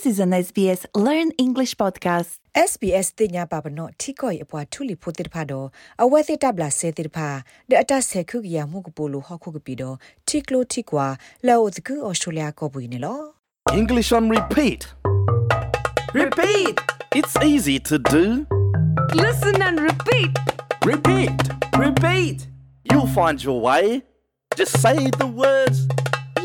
This is an SBS Learn English podcast. SBS တင်ညာပါပနော့ထိကိုအပွားထူလီဖိုတိတဖာတော့အဝဲတိတပ်လာဆဲတိတဖာဒအတဆေခုကရမှုကပိုလိုဟောက်ခုကပီတော့ထိကလိုထိကွာလောသကူဩစတြေးလျကောပွေးနေလော English on repeat. Repeat! It's easy to do. Listen and repeat! Repeat! Repeat! You'll find your way. Just say the words.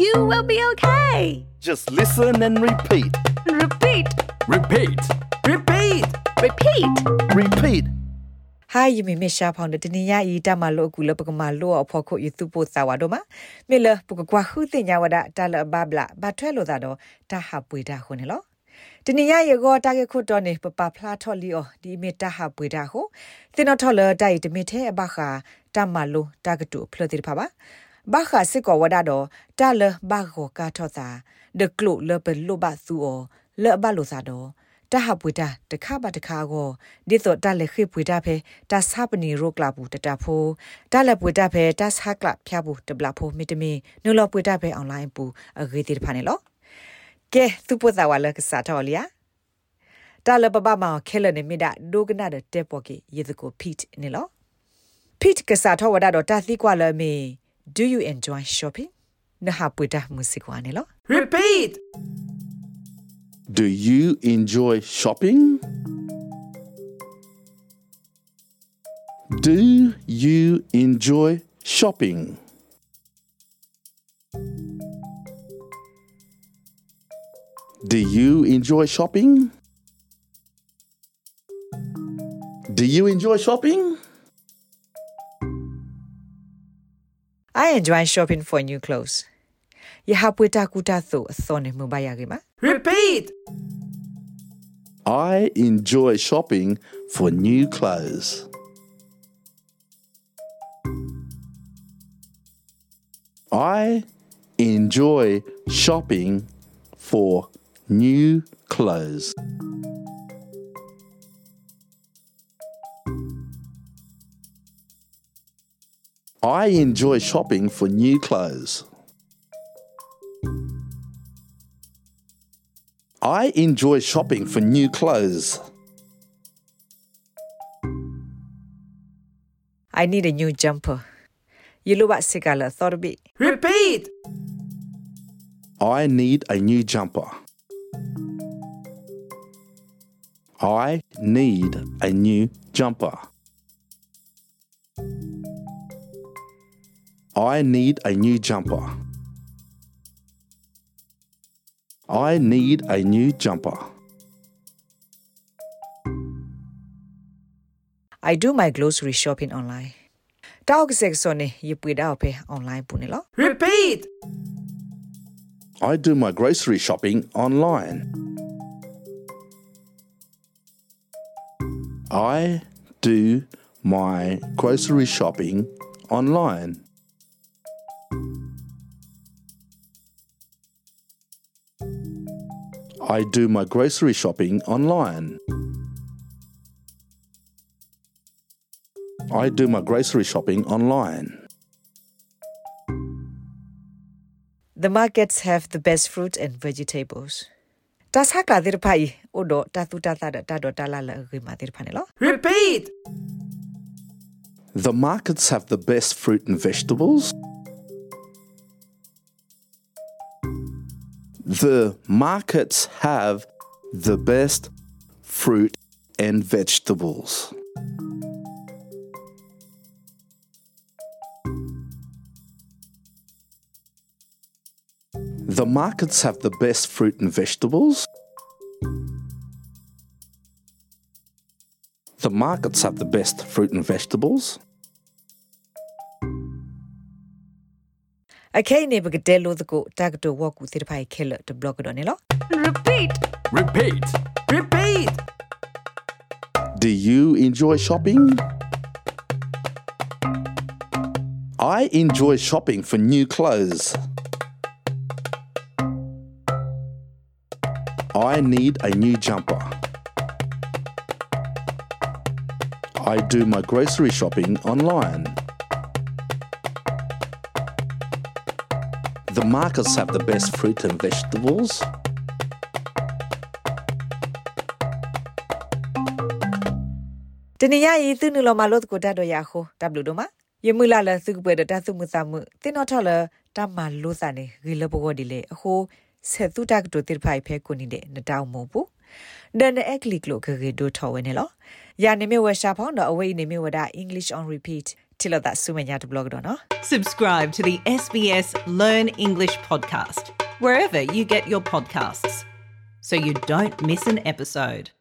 You will be okay. Just listen and repeat. Repeat. Repeat. Repeat. Repeat. Repeat. Hi yimi me sha phang de tin ya yi ta ma lo ku lo pa ma lo a pho kho yu tu po sa wa do ma me le pu kwa hu tin ya wa da ta la ba bla ba thwe lo da do ta ha pwe da khu ne lo တနင်္ဂနွေကောတာကေခုတော်နေပပဖလားထော်လီအောဒီမီတာဟာပွေတာဟုသင်တော်ထော်လတိုက်တမီထဲအပခါတမလိုတာကတူဖလို့တိဖပါ ဘာခါစစ်ကောဝဒတော့တလဘာကိုကာထောတာဒကလုလပလုဘသူအောလဘလိုသာတော့တဟပွေတာတခါပါတခါကိုဒီတော့တလက်ခိပွေတာဖဲတဆပ်ပနီရိုကလာဘူးတတဖိုးတလက်ပွေတာဖဲတဆာကလဖျားဘူးတဘလာဖိုးမီတမီနိုလပွေတာဖဲအွန်လိုင်းပူအဂေတိဖာနေလောကဲသူပုသဝါလကစားတော်လျာတလပပမောင်ခဲလနေမိဒဒိုကနာတဲ့တက်ပေါ်ကေယေတကိုဖိတ်နေလောဖိတ်ကစားတော်ဝဒတော့တသီကွာလမေ Do you enjoy shopping? Na hapuita musik wane. Repeat! Do you enjoy shopping? Do you enjoy shopping? Do you enjoy shopping? Do you enjoy shopping? I enjoy shopping for new clothes. Ya hapuita kuta tho thone mubaya gima. Repeat! I enjoy shopping for new clothes. I enjoy shopping for new clothes. I enjoy shopping for new clothes. I enjoy shopping for new clothes. I need a new jumper. Yilu ba sigala thorbi. Repeat! I need a new jumper. I need a new jumper. I need a new jumper. I need a new jumper. I do my grocery shopping online. Dog section yipuida pe online pune lo. Repeat! I do my grocery shopping online. I do my grocery shopping online. I do my grocery shopping online. I do my grocery shopping online. The markets have the best fruit and vegetables. Tas hakla dir odo tatu tata tado tala la gima dir pane lo. Repeat! The markets have the best fruit and vegetables. The markets have the best fruit and vegetables. The markets have the best fruit and vegetables. The markets have the best fruit and vegetables. Okay ne bag delo the go tag to walk with dir pai killer to block do ne lo. Repeat! Repeat. Repeat! Do you enjoy shopping? I enjoy shopping for new clothes. I need a new jumper. I do my grocery shopping online. the markets have the best fruit and vegetables. Tiniya yi tu nulo malot ko da do ya ho tablu do ma ye mu la la su ku da ta su mu sa mu tin no tho la ta ma lo sa ne gi lo bo di le ho se tu ta ko tir phai phe ko ni de na taw mo bu ဒန်အက်ကလစ်လိုခေဒိုထော်ဝင်နော်ယာနေမြဝရှာဖောင်းတော့အဝိနေမြဝဒ English on repeat til at that's sumenyatablog.no. Subscribe to the SBS Learn English podcast, wherever you get your podcasts, so you don't miss an episode.